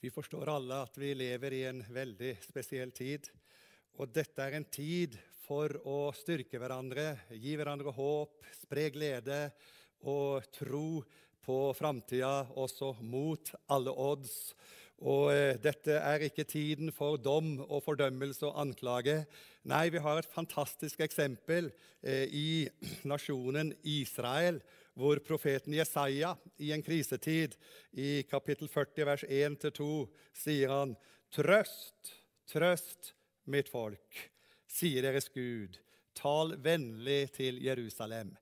Vi forstår alle at vi lever i en veldig spesiell tid. Og dette er en tid for å styrke hverandre, gi hverandre håp, spre glede og tro på framtida, også mot alle odds. Og eh, dette er ikke tiden for dom og fordømmelse og anklage. Nei, vi har et fantastisk eksempel eh, i nasjonen Israel, hvor profeten Jesaja i en krisetid, i kapittel 40, vers 1-2, sier han Trøst, trøst mitt folk, sier deres Gud. Tal vennlig til Jerusalem.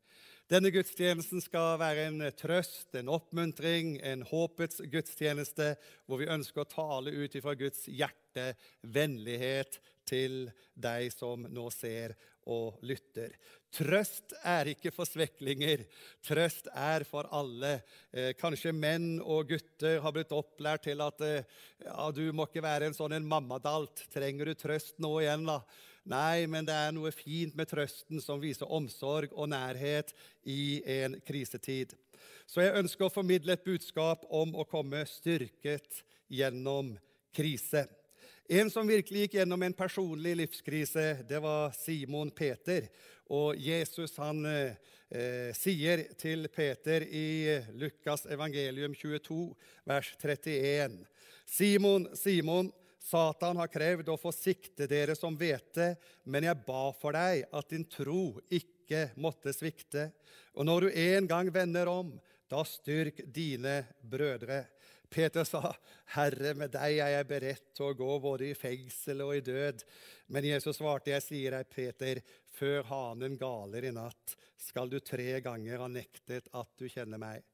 Denne gudstjenesten skal være en trøst, en oppmuntring, en håpets gudstjeneste, hvor vi ønsker å tale ut ifra Guds hjerte, vennlighet til deg som nå ser og lytter. Trøst er ikke for sveklinger. Trøst er for alle. Eh, kanskje menn og gutter har blitt opplært til at eh, ja, du må ikke være en sånn en mammadalt. Trenger du trøst nå igjen, da? Nei, men det er noe fint med trøsten som viser omsorg og nærhet i en krisetid. Så jeg ønsker å formidle et budskap om å komme styrket gjennom krise. En som virkelig gikk gjennom en personlig livskrise, det var Simon Peter. Og Jesus han eh, sier til Peter i Lukas evangelium 22, vers 31.: Simon, Simon, Satan har krevd å få sikte dere som hvete, men jeg ba for deg at din tro ikke måtte svikte. Og når du en gang vender om, da styrk dine brødre. Peter sa, 'Herre, med deg er jeg beredt til å gå både i fengsel og i død.' Men Jesus svarte, 'Jeg sier deg, Peter, før hanen galer i natt, skal du tre ganger ha nektet at du kjenner meg.'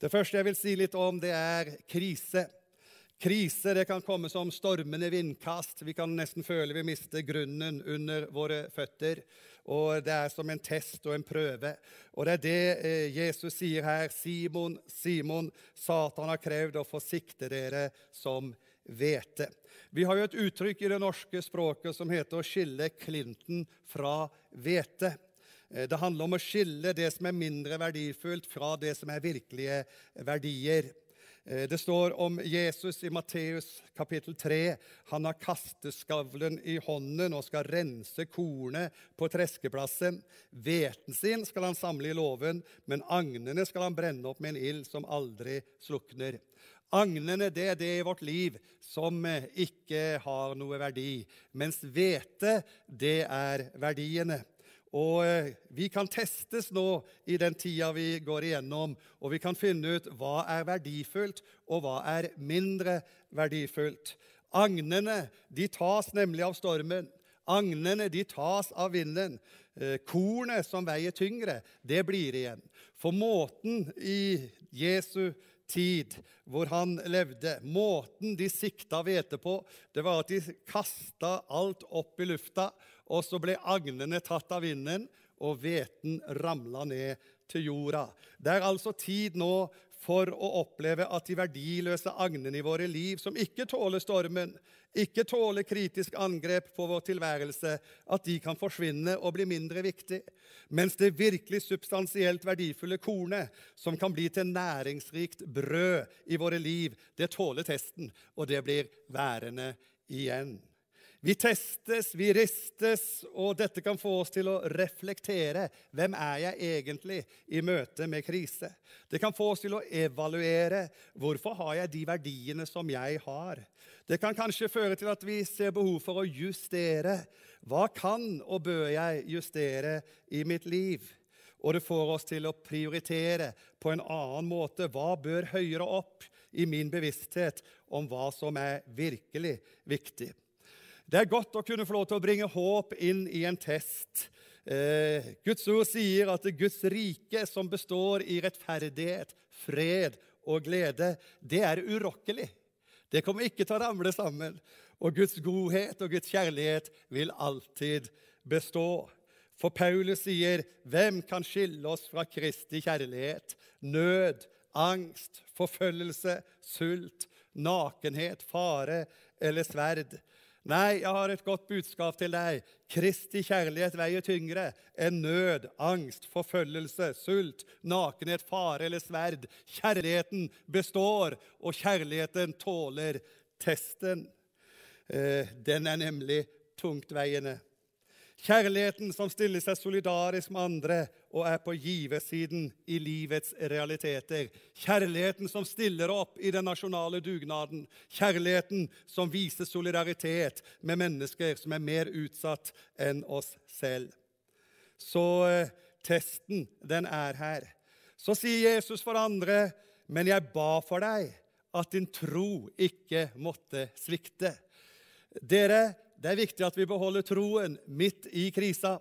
Det første jeg vil si litt om, det er krise. Kriser det kan komme som stormende vindkast. Vi kan nesten føle vi mister grunnen under våre føtter. Og Det er som en test og en prøve. Og Det er det eh, Jesus sier her. Simon, Simon, Satan har krevd å få sikte dere som hvete. Vi har jo et uttrykk i det norske språket som heter å skille klinten fra hvete. Eh, det handler om å skille det som er mindre verdifullt, fra det som er virkelige verdier. Eh, det står om Jesus i Matteus kapittel 3. Han har kasteskavlen i hånden og skal rense kornet på treskeplassen. Hveten sin skal han samle i låven, men agnene skal han brenne opp med en ild som aldri slukner. Agnene det er det i vårt liv som eh, ikke har noe verdi, mens hvete det er verdiene. Og eh, vi kan testes nå i den tida vi går igjennom, og vi kan finne ut hva er verdifullt, og hva er mindre verdifullt. Agnene de tas nemlig av stormen. Agnene de tas av vinden. Eh, kornet som veier tyngre, det blir igjen. For måten i Jesu tid hvor han levde, måten de sikta hvete på, det var at de kasta alt opp i lufta og så ble agnene tatt av vinden, og hveten ramla ned til jorda. Det er altså tid nå for å oppleve at de verdiløse agnene i våre liv, som ikke tåler stormen, ikke tåler kritisk angrep på vår tilværelse, at de kan forsvinne og bli mindre viktig. Mens det virkelig substansielt verdifulle kornet, som kan bli til næringsrikt brød i våre liv, det tåler testen, og det blir værende igjen. Vi testes, vi ristes, og dette kan få oss til å reflektere. Hvem er jeg egentlig i møte med krise? Det kan få oss til å evaluere. Hvorfor har jeg de verdiene som jeg har? Det kan kanskje føre til at vi ser behov for å justere. Hva kan og bør jeg justere i mitt liv? Og det får oss til å prioritere på en annen måte. Hva bør høyere opp i min bevissthet om hva som er virkelig viktig? Det er godt å kunne få lov til å bringe håp inn i en test. Eh, Guds ord sier at det Guds rike, som består i rettferdighet, fred og glede, det er urokkelig. Det kommer ikke til å ramle sammen. Og Guds godhet og Guds kjærlighet vil alltid bestå. For Paulus sier, 'Hvem kan skille oss fra Kristi kjærlighet?' Nød, angst, forfølgelse, sult, nakenhet, fare eller sverd. Nei, jeg har et godt budskap til deg. Kristi kjærlighet veier tyngre enn nød, angst, forfølgelse, sult, nakenhet, fare eller sverd. Kjærligheten består, og kjærligheten tåler testen. Eh, den er nemlig tungtveiende. Kjærligheten som stiller seg solidarisk med andre og er på giversiden i livets realiteter. Kjærligheten som stiller opp i den nasjonale dugnaden. Kjærligheten som viser solidaritet med mennesker som er mer utsatt enn oss selv. Så eh, testen, den er her. Så sier Jesus for andre, 'Men jeg ba for deg at din tro ikke måtte svikte'. Dere, det er viktig at vi beholder troen midt i krisa.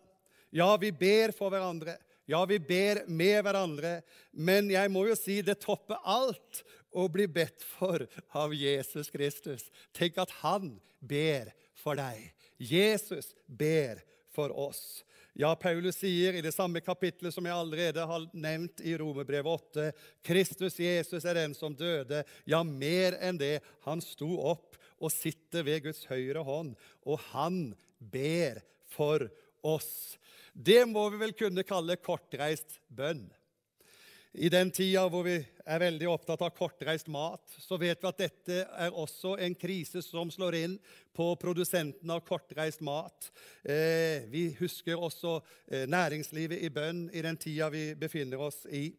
Ja, vi ber for hverandre. Ja, vi ber med hverandre. Men jeg må jo si det topper alt å bli bedt for av Jesus Kristus. Tenk at han ber for deg. Jesus ber for oss. Ja, Paulus sier i det samme kapitlet som jeg allerede har nevnt i Romerbrevet 8, Kristus Jesus er den som døde. Ja, mer enn det. Han sto opp og sitter ved Guds høyre hånd, og han ber for oss. Det må vi vel kunne kalle kortreist bønn. I den tida hvor vi er veldig opptatt av kortreist mat, så vet vi at dette er også en krise som slår inn på produsenten av kortreist mat. Eh, vi husker også eh, næringslivet i bønn i den tida vi befinner oss i.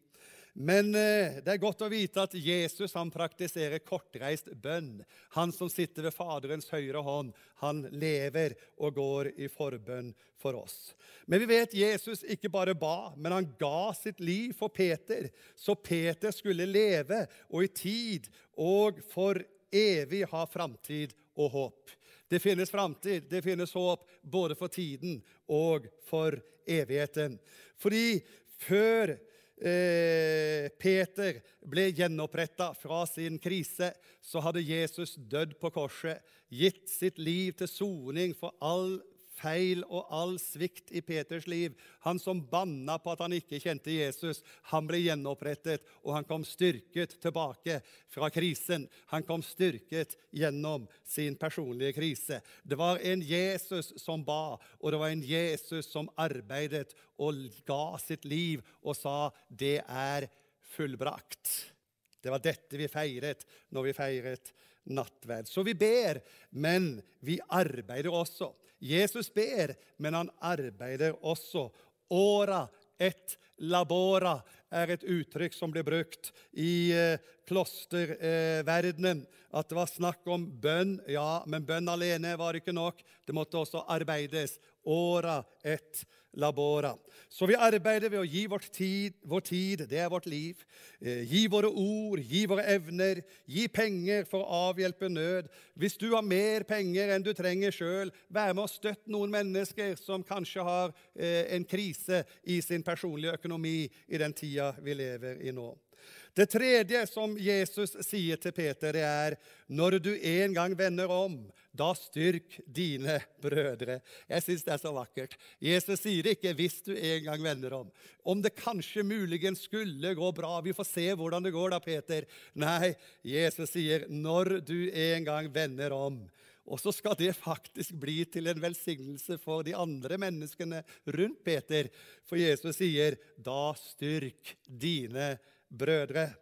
Men eh, det er godt å vite at Jesus han praktiserer kortreist bønn. Han som sitter ved Faderens høyre hånd, han lever og går i forbønn for oss. Men vi vet Jesus ikke bare ba, men han ga sitt liv for Peter, så Peter skulle leve og i tid og for evig ha framtid og håp. Det finnes framtid, det finnes håp både for tiden og for evigheten. Fordi før eh, Peter ble gjenoppretta fra sin krise, så hadde Jesus dødd på korset, gitt sitt liv til soning for all feil og all svikt i Peters liv. Han som banna på at han ikke kjente Jesus, han ble gjenopprettet, og han kom styrket tilbake fra krisen. Han kom styrket gjennom sin personlige krise. Det var en Jesus som ba, og det var en Jesus som arbeidet og ga sitt liv og sa 'det er fullbrakt'. Det var dette vi feiret når vi feiret nattverd. Så vi ber, men vi arbeider også. Jesus ber, men han arbeider også. Åra et labora er et uttrykk som blir brukt i eh, klosterverdenen. At det var snakk om bønn. Ja, men bønn alene var ikke nok. Det måtte også arbeides. Åra et labora. Så vi arbeider ved å gi tid, vår tid det er vårt liv. Eh, gi våre ord, gi våre evner, gi penger for å avhjelpe nød. Hvis du har mer penger enn du trenger sjøl, vær med og støtt noen mennesker som kanskje har eh, en krise i sin personlige økonomi i den tida vi lever i nå. Det tredje som Jesus sier til Peter, det er når du en gang vender om, da styrk dine brødre. Jeg syns det er så vakkert. Jesus sier det ikke 'hvis du en gang vender om'. Om det kanskje muligens skulle gå bra. Vi får se hvordan det går da, Peter. Nei, Jesus sier 'når du en gang vender om'. Og så skal det faktisk bli til en velsignelse for de andre menneskene rundt Peter. For Jesus sier, 'Da styrk dine brødre'.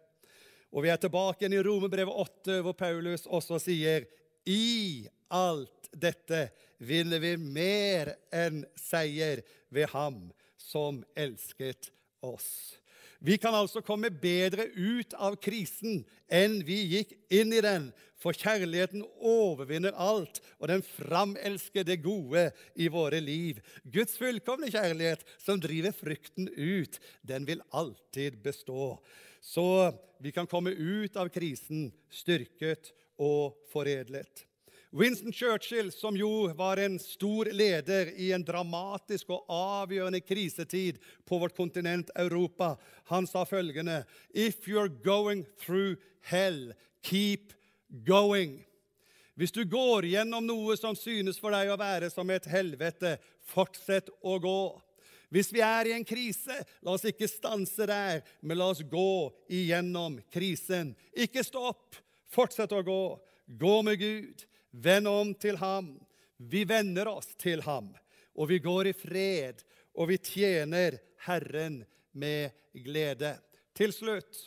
Og vi er tilbake igjen i Romerbrevet 8, hvor Paulus også sier i alt dette vinner vi mer enn seier ved ham som elsket oss. Vi kan altså komme bedre ut av krisen enn vi gikk inn i den, for kjærligheten overvinner alt, og den framelsker det gode i våre liv. Guds fullkomne kjærlighet, som driver frykten ut, den vil alltid bestå. Så vi kan komme ut av krisen styrket og foredlet. Winston Churchill, som jo var en stor leder i en dramatisk og avgjørende krisetid på vårt kontinent Europa, han sa følgende If you're going through hell, keep going. Hvis du går gjennom noe som synes for deg å være som et helvete, fortsett å gå. Hvis vi er i en krise, la oss ikke stanse der, men la oss gå igjennom krisen. Ikke stopp. Fortsett å gå. Gå med Gud. Vend om til ham. Vi venner oss til ham, og vi går i fred, og vi tjener Herren med glede. Til slutt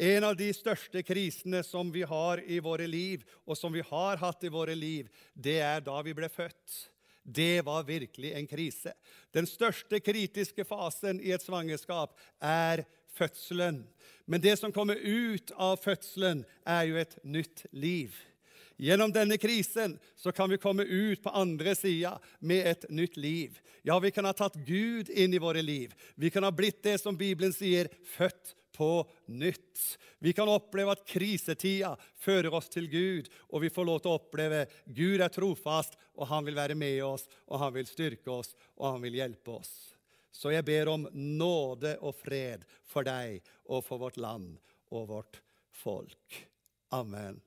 En av de største krisene som vi har i våre liv, og som vi har hatt i våre liv, det er da vi ble født. Det var virkelig en krise. Den største kritiske fasen i et svangerskap er fødselen. Men det som kommer ut av fødselen, er jo et nytt liv. Gjennom denne krisen så kan vi komme ut på andre sida med et nytt liv. Ja, vi kan ha tatt Gud inn i våre liv. Vi kan ha blitt det som Bibelen sier, født på nytt. Vi kan oppleve at krisetida fører oss til Gud, og vi får lov til å oppleve Gud er trofast, og han vil være med oss, og han vil styrke oss, og han vil hjelpe oss. Så jeg ber om nåde og fred for deg og for vårt land og vårt folk. Amen.